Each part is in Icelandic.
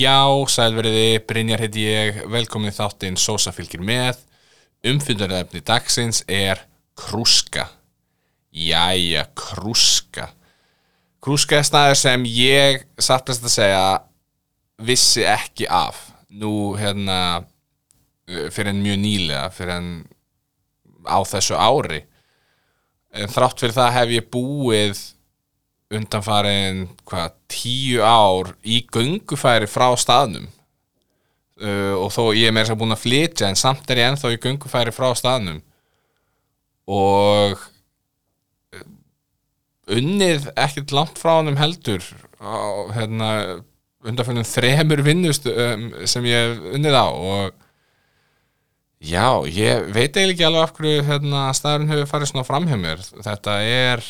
Já, sælveriði, Brynjar heiti ég, velkomin í þáttinn Sosa fylgir með. Umfyndarefni dagsins er krúska. Jæja, krúska. Krúska er staður sem ég, satt best að segja, vissi ekki af. Nú, hérna, fyrir en mjög nýlega, fyrir en á þessu ári. En þrátt fyrir það hef ég búið undanfarin hvað, tíu ár í göngufæri frá staðnum. Uh, og þó ég er meira sem búin að flytja en samt er ég ennþá í göngufæri frá staðnum. Og uh, unnið ekkert langt frá hann heldur á hérna, undanfjörnum þremur vinnust um, sem ég unnið á. Og já, ég veit eiginlega ekki alveg af hverju hérna, staðurinn hefur farið svona fram hjá mér. Þetta er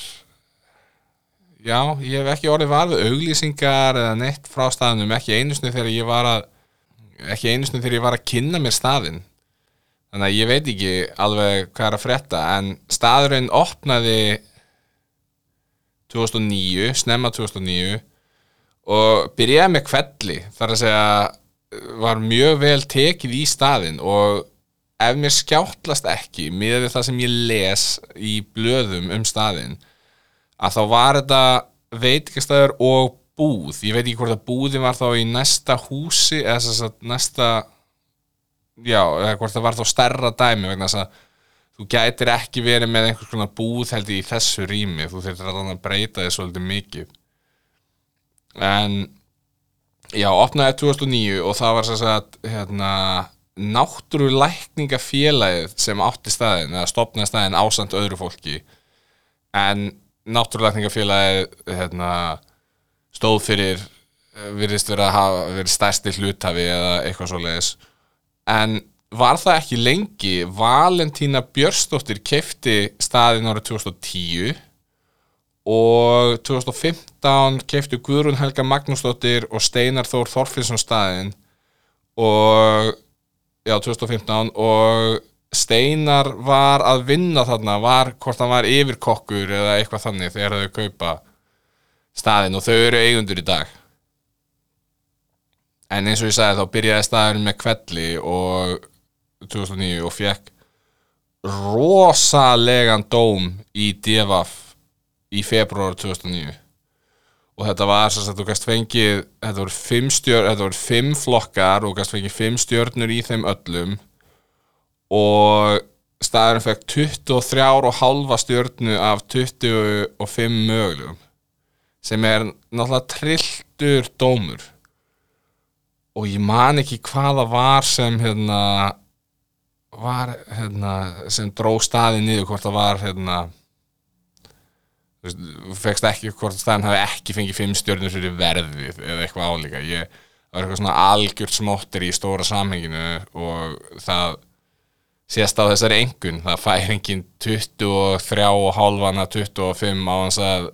já, ég hef ekki orðið varðið auglýsingar eða neitt frá staðnum, ekki einusnu þegar ég var að ekki einusnu þegar ég var að kynna mér staðin þannig að ég veit ekki alveg hvað er að frétta en staðurinn opnaði 2009, snemma 2009 og byrjaði með kvelli þar að segja var mjög vel tekið í staðin og ef mér skjáttlast ekki með það sem ég les í blöðum um staðin að þá var þetta veitikastæður og búð. Ég veit ekki hvort að búðin var þá í næsta húsi eða þess að næsta já, eða hvort það var þá stærra dæmi vegna þess að þú gætir ekki verið með einhvers konar búð held í þessu rými. Þú þurftir að breyta þið svolítið mikið. En já, opnaði 2009 og það var þess að hérna, náttúrulækningafélagið sem átti staðin eða stopnaði staðin ásand öðru fólki. En náttúrulækningafélagið hérna, stóð fyrir virðist verið að hafa verið stærsti hlutafi eða eitthvað svo leiðis en var það ekki lengi? Valentína Björstóttir kefti staðin árið 2010 og 2015 kefti Guðrún Helga Magnúsdóttir og Steinar Þór Þorfinsson staðin og já 2015 og Steinar var að vinna þarna var hvort hann var yfirkokkur eða eitthvað þannig þegar þau kaupa staðin og þau eru eigundur í dag. En eins og ég sagði þá byrjaði staðurinn með kvelli og 2009 og fekk rosalegan dóm í DFF í februar 2009 og þetta var svo að þú gæst fengið þetta voru fimm, stjör, þetta voru fimm flokkar og gæst fengið fimm stjörnur í þeim öllum og staðurinn fekk 23 og halva stjörnu af 25 mögulegum sem er náttúrulega trilltur dómur. Og ég man ekki hvaða var sem hérna var hérna sem dró staði niður hvort það var hérna fegst ekki hvort staðin hafi ekki fengið fimm stjörnur fyrir verðið eða eitthvað álíka. Ég, var eitthvað svona algjört smóttir í stóra samhenginu og það sést á þessari engun það fær engin 23 og hálfana 25 á hans að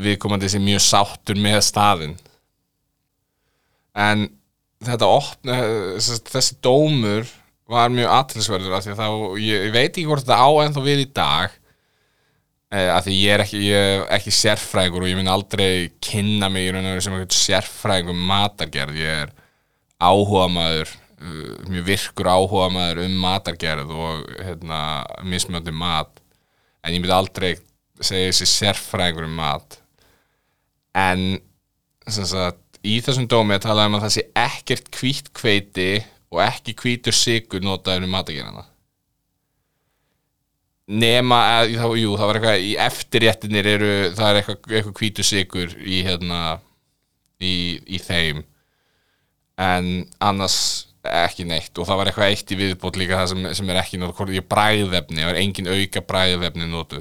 viðkomandi sé mjög sáttur með staðin en þetta opna þessi dómur var mjög aðtilsverður af því að þá, ég, ég veit ekki hvort þetta á ennþá við í dag eh, af því ég er ekki, ég er ekki sérfræðingur og ég mun aldrei kynna mig í raun og veru sem einhvern sérfræðingur um matargerð, ég er áhuga maður mjög virkur áhuga maður um matargerð og hérna, mismjöndi mat. En ég myndi aldrei segja þessi sérfræðingur um mat. En sagt, í þessum dómi að tala um að það sé ekkert hvít kveiti og ekki hvítur sigur notaður um matagerðana nema að, jú, það var eitthvað í eftirréttinir eru, það er eitthvað, eitthvað hvítur sigur í hérna í, í þeim. En annars ekki neitt og það var eitthvað eitt í viðbót líka það sem, sem er ekki notu, ég bræðvefni, það var engin auka bræðvefni notu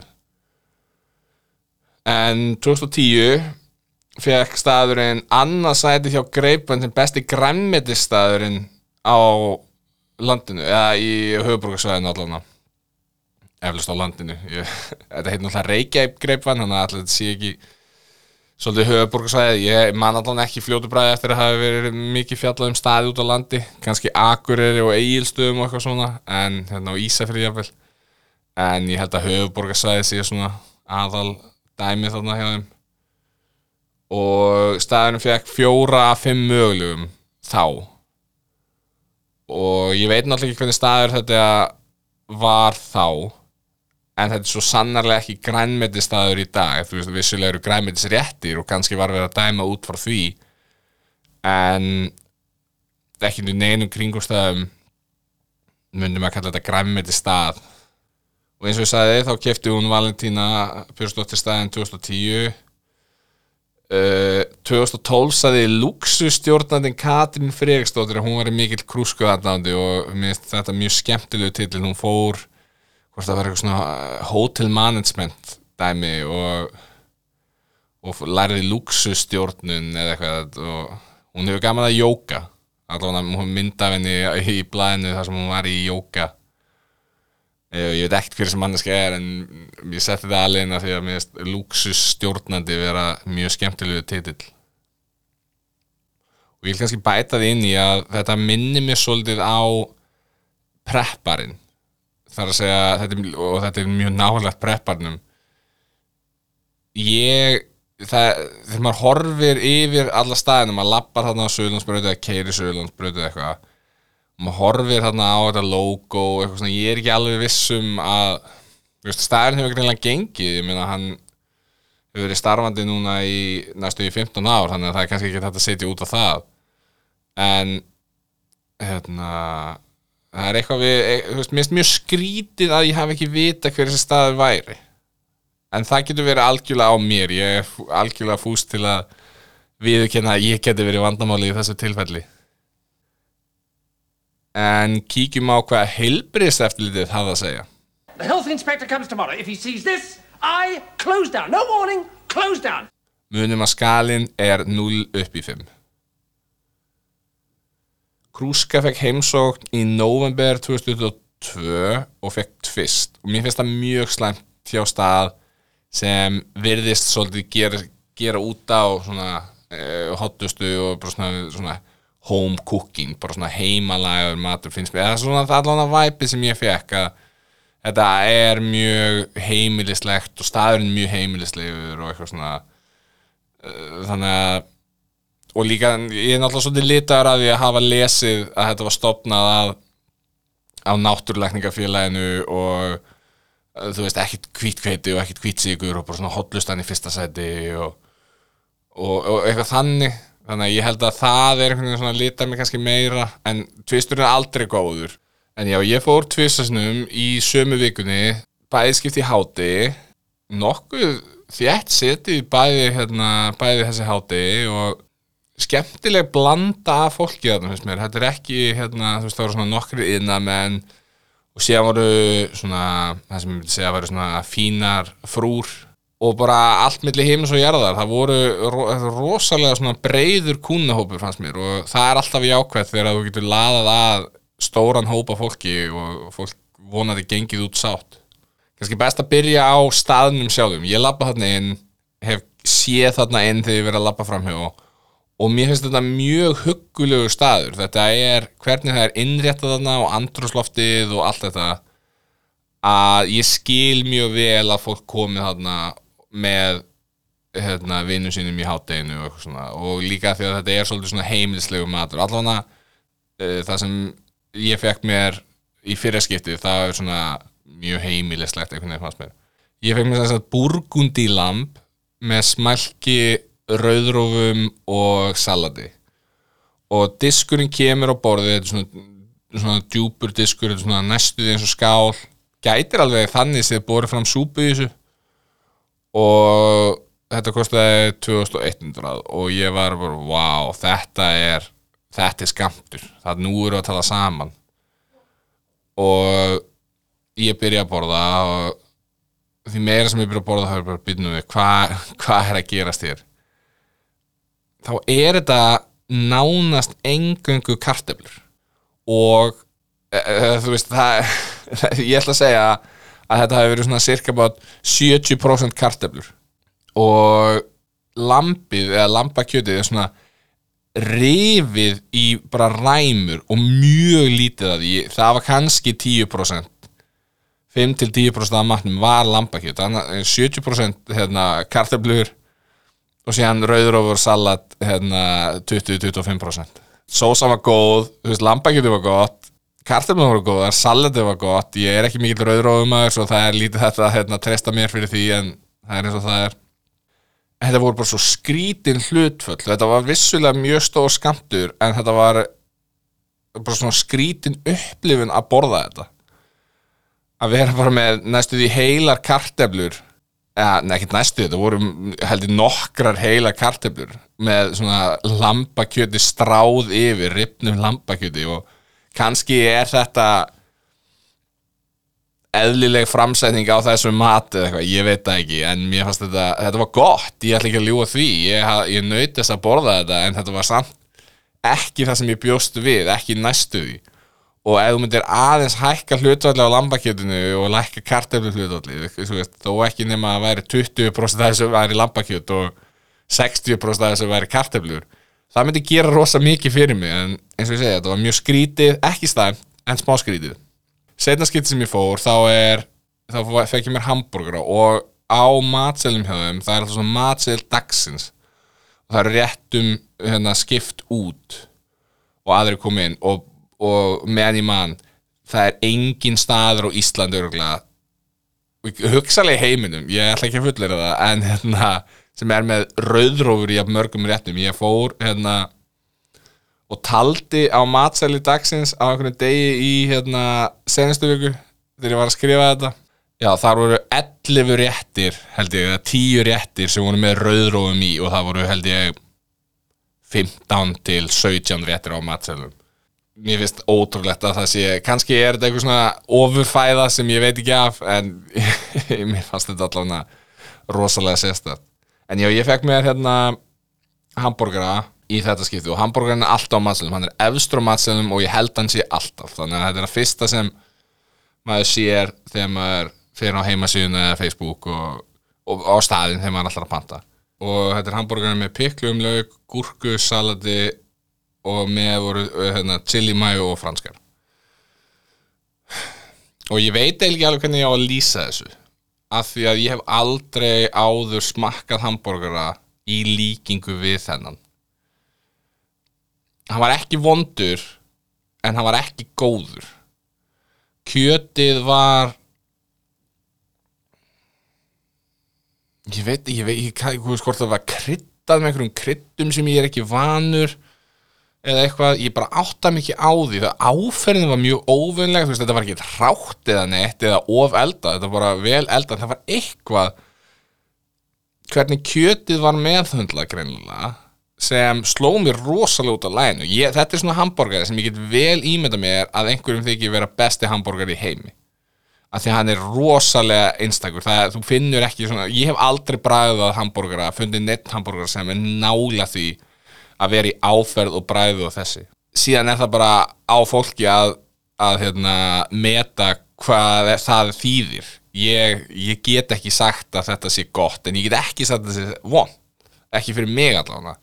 en 2010 fekk staðurinn annarsæti hjá Greipan sem besti græmmetistæðurinn á landinu eða í höfuborgarsvæðinu allavega. Eflust á landinu. Ég, þetta heit náttúrulega Reykjavík Greipan þannig að þetta sé ekki svolítið höfuborgarsvæði ég man allavega ekki fljótu bræði eftir að hafa verið mikið fjallað um staði út á landi kannski Akureyri og Egilstöðum og eitthvað svona en hérna á Ísafri jáfnvel en ég held að höfuborgarsvæði sé svona aðal dæmi þarna hjá þeim. Og staðurinn fekk fjóra af fimm mögulegum þá. Og ég veit náttúrulega ekki hvernig staður þetta var þá en þetta er svo sannarlega ekki grænmeti staður í dag. Þú veist, vissulega eru grænmetis réttir og kannski var verið að dæma út frá því en ekki í neinum kringumstæðum myndum að kalla þetta grænmeti stað og eins og ég sagði þá kefti hún Valentína Björnsdóttir staðin 2010 Uh, 2012 saði luxustjórnandin Katrín Fregstóttir að hún var í mikill krúskuðarnándi og mér finnst þetta mjög skemmtilegu til hún fór hvort það var eitthvað svona uh, hotel management dæmi og, og lærði luxustjórnun eða eitthvað og hún hefur gaman að jóka. Allavega hún mynda henni í blæðinu þar sem hún var í jóka. Eh, ég veit ekkert hver sem manneska er en ég setti það alveg því að mér finnst luxusstjórnandi vera mjög skemmtilegu titill. Og ég vil kannski bæta því inn í að þetta minnir mér svolítið á prepparinn þar að segja þetta er, og þetta er mjög náhaldagt prepparnum. Ég það, þegar maður horfir yfir alla staðinum að lappa þarna á Söðlandsbröðu eða keiri Söðlandsbröðu eitthvað maður horfir þarna á þetta logo eitthvað svona, ég er ekki alveg vissum að veist, staðurinn hefur greinlega gengið. Ég meina hann hefur verið starfandi núna í næstu í 15 ár þannig að það er kannski ekki þetta að setja út á það. En hérna það er eitthvað við, e, þú veist, mér finnst mjög skrítið að ég hafi ekki vita hver þessi staður væri en það getur verið algjörlega á mér, ég er algjörlega fúst til að viðkynna að ég geti verið vandamáli í þessu tilfelli en kíkjum á hvað heilbriðs eftirlitið hafa að segja The health inspector comes tomorrow. If he sees this, I close down. No warning, close down. munum að skalinn er 0 upp í 5 Krúska fekk heimsókn í november 2022 og fekk tvist. Og mér finnst það mjög slæmt hjá stað sem virðist svolítið gera, gera út á svona uh, hottustu og bara svona, svona home cooking, bara svona heimalagur matur finnst mér, eða svona allan að væpi sem ég fekk að þetta er mjög heimilislegt og staðurinn mjög heimilislegur og eitthvað svona uh, þannig að og líka, ég er náttúrulega svolítið litaður að að hafa lesið að þetta var stopnað að á náttúruleikningafélaginu og uh, þú veist, ekkit kvítkveiti og ekkit kvítsigur og bara svona hotlustan í fyrsta seti og, og, og eitthvað þannig. Þannig að ég held að það er einhvern veginn svona að lita mig kannski meira en tvisturinn er aldrei góður. En já, ég fór tvistasnum í sömu vikunni bæði skipt í háti nokkuð þétt setið bæði, hérna, bæði þessi háti og skemmtileg blanda af fólki þarna finnst mér, þetta er ekki hérna, þú veist það voru svona nokkri innamenn og síðan voru svona það sem ég myndi segja að voru svona fínar frúr og bara allt milli heimis og jarðar, það voru ro rosalega svona breyður kúnahópur fannst mér og það er alltaf jákvæð þegar þú getur laðað að stóran hópa fólki og fólk vonandi gengið út sátt. Kannski best að byrja á staðnum sjálfum, ég lappa þarna inn hef séð þarna inn þegar ég verið að lappa framhjá og mér finnst þetta mjög huggulegu staður. Þetta er hvernig það er innréttað þarna og andrúsloftið og allt þetta að ég skil mjög vel að fólk komið þarna með hérna, vinnum sínum í hátteginu og, og líka því að þetta er svolítið svona heimilislegu matur. Allavega uh, það sem ég fekk mér í fyrirskipti það er svona mjög heimilislegt ég fekk mér að burgundi lamp með smælki rauðrófum og salati. Og diskurinn kemur á borðið þetta er svona, svona djúpur diskur þetta er svona næstuði eins og skál. Gætir alveg þannig sem þið borðið fram súpu í þessu. Og þetta kostiði 2100 og ég var bara, wow, þetta er þetta er skamtur, það nú eru að tala saman. Og ég byrja að borða og því meira sem ég byrja að borða þá er bara að byrja við hvað hva er að gerast hér þá er þetta nánast engöngu karteflur og e, þú veist það, ég ætla að segja að þetta hefur verið svona cirka bát 70% karteflur og lampið eða lampakjötið er svona rifið í bara ræmur og mjög lítið af því. Það var kannski 10% 5-10% af matnum var lampakjöt 70% hérna, karteflur og síðan rauðrófur salat hérna, 20-25% sósa var góð, þú veist, lambakjötu var gott kartöflum var góðar, salati var gott. Ég er ekki mikill rauðróðumæður svo það er lítið þetta að hérna, treysta mér fyrir því en það er eins og það er. Þetta voru bara svo skrítin hlutföll. Þetta var vissulega mjög stór skamtur en þetta var bara svona skrítin upplifun að borða þetta. Að vera bara með næstu því heilar karteflur eða, neða ekki næstu. Þetta voru heldur nokkrar heilar karteflur með svona lambakjöti stráð yfir, ripnum lambakjöti og kannski er þetta eðlileg framsetning á þessu mat eða eitthvað, ég veit það ekki en mér fannst þetta, þetta var gott, ég ætla ekki að ljúa því. Ég, ég naut þess að borða þetta en þetta var samt ekki það sem ég bjóst við, ekki næstu því og ef þú myndir aðeins hækka hlutvalli á lambakjötinu og lækka karteflu hlutvalli, þó ekki nema að væri 20% af þessu væri lambakjöt og 60% af þessu væri karteflur, það myndi gera rosa mikið fyrir mig, en eins og ég segja þetta var mjög skrítið, ekki stæmt en smá skrítið. Setna skipti sem ég fór þá er, þá fekk ég mér hambúrgara og á matselum hjá þeim það er alltaf svona matsel dagsins. Og það eru réttum hérna, skipt út og aðrir kom inn og, og meðan ég man það er engin staður á örgulega hugsalega heiminum, ég ætla ekki að fullera það en hérna, sem er með rauðrófur í mörgum réttum. Ég fór hérna og taldi á matsæli dagsins á einhvern degi í hérna senastu viku þegar ég var að skrifa þetta. Já þar voru 11 réttir held ég, eða 10 réttir sem voru með rauðrófum í og það voru held ég 15 til 17 réttir á matsælum mér finnst ótrúlegt að það sé kannski er þetta eitthvað svona ofurfæða sem ég veit ekki af en mér fannst þetta allavega rosalega sérstætt en já, ég fekk mér hérna hambúrgara í þetta skipti og hambúrgarinn er alltaf á matselum hann er efstur á matselum og ég held hann sé alltaf. Þannig að þetta er að fyrsta sem maður sér þegar maður fyrir á heimasíðun eða Facebook og, og á staðin þegar maður er alltaf að panta. Og þetta er hambúrgarinn með piklu umlaug, gúrku, salati og með voru hérna, chili mayo og franskar og ég veit ekki alveg hvernig ég á að lýsa þessu af því að ég hef aldrei áður smakkað hambúrgara í líkingu við þennan. Hann var ekki vondur en hann var ekki góður. Kjötið var ég veit, ekki hvort það var kryddað með einhverjum kryddum sem ég er ekki vanur eða eitthvað, ég bara átta mikið á því það áferðin var mjög óvinnlega þú veist, þetta var ekki rátt eða neitt eða of eldað, þetta var bara vel eldað það var eitthvað hvernig kjötið var meðhundla greinilega sem sló mér rosalega út á læginu ég, þetta er svona hambúrgari sem ég get vel ímynda mér að einhverjum þykir vera besti hambúrgari í heimi. Af því að hann er rosalega einstakur. Það er, þú finnur ekki svona, ég hef aldrei bræðið hambúrgara, fundið neitt hambúrgara sem er nála því að vera í áferð og bræðu og þessi. Síðan er það bara á fólki að, að hérna, meta hvað það þýðir. Ég, ég get ekki sagt að þetta sé gott en ég get ekki sagt að þetta sé von ekki fyrir mig allavega.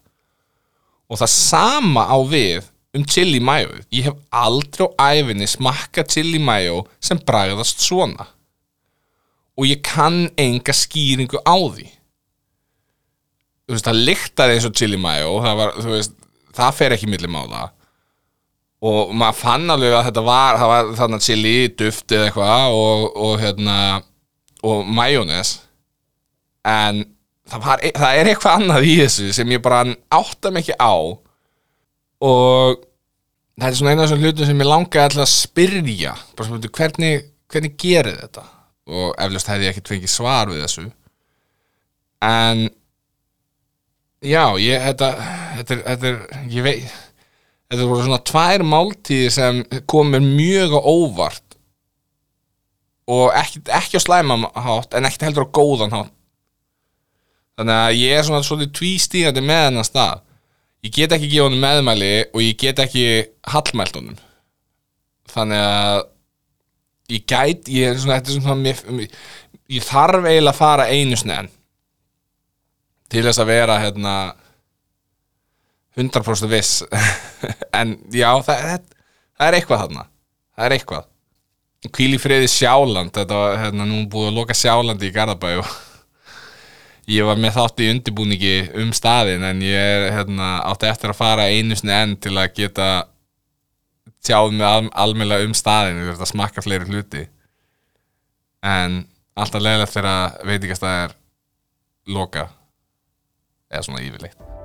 Og það sama á við um chili mayo. Ég hef aldrei á æfinni smakka chili mayo sem bragðast svona. Og ég kann enga skýringu á því þú veist, það lyktaði eins og chili mayo það, var, þú veist, það fer ekki millum á það og maður fann alveg að þetta var, það var þarna chili, duft eða eitthvað og, og hérna og majónes en það, var, e, það er eitthvað annað í þessu sem ég bara átta ekki á. Og þetta er svona eina af þessum hlutum sem ég langaði alltaf að spyrja. Bara svona, hvernig, hvernig gerir þetta? Og eflaust hefði ég ekkert fengið svar við þessu. En já, ég þetta, þetta, þetta ég veit þetta voru svona tvær máltíðir sem komur mjög á óvart. Og ekki, ekki á slæma hátt en ekki heldur á góðan hátt. Þannig að ég er svona svolítið tvístígandi með hennar stað. Ég get ekki gefa honum meðmæli og ég get ekki hallmælt honum. Þannig að ég gæt, ég er svona, þetta er svona mér, ég þarf eiginlega að fara einu snenn til þess að vera hérna 100% viss. En já, það, það, það er eitthvað þarna. Það er eitthvað. Hvíl í friði Sjáland. Þetta var hérna nú búið að loka Sjálandi í Garðabæ og ég var með þátt í undirbúningi um staðin en ég er, hérna, átti eftir að fara einu sinni enn til að geta tjáð með al almennlega um staðin ég þurfti að smakka fleiri hluti. En alltaf leiðilegt þegar veitingastæðir loka eða svona yfirleitt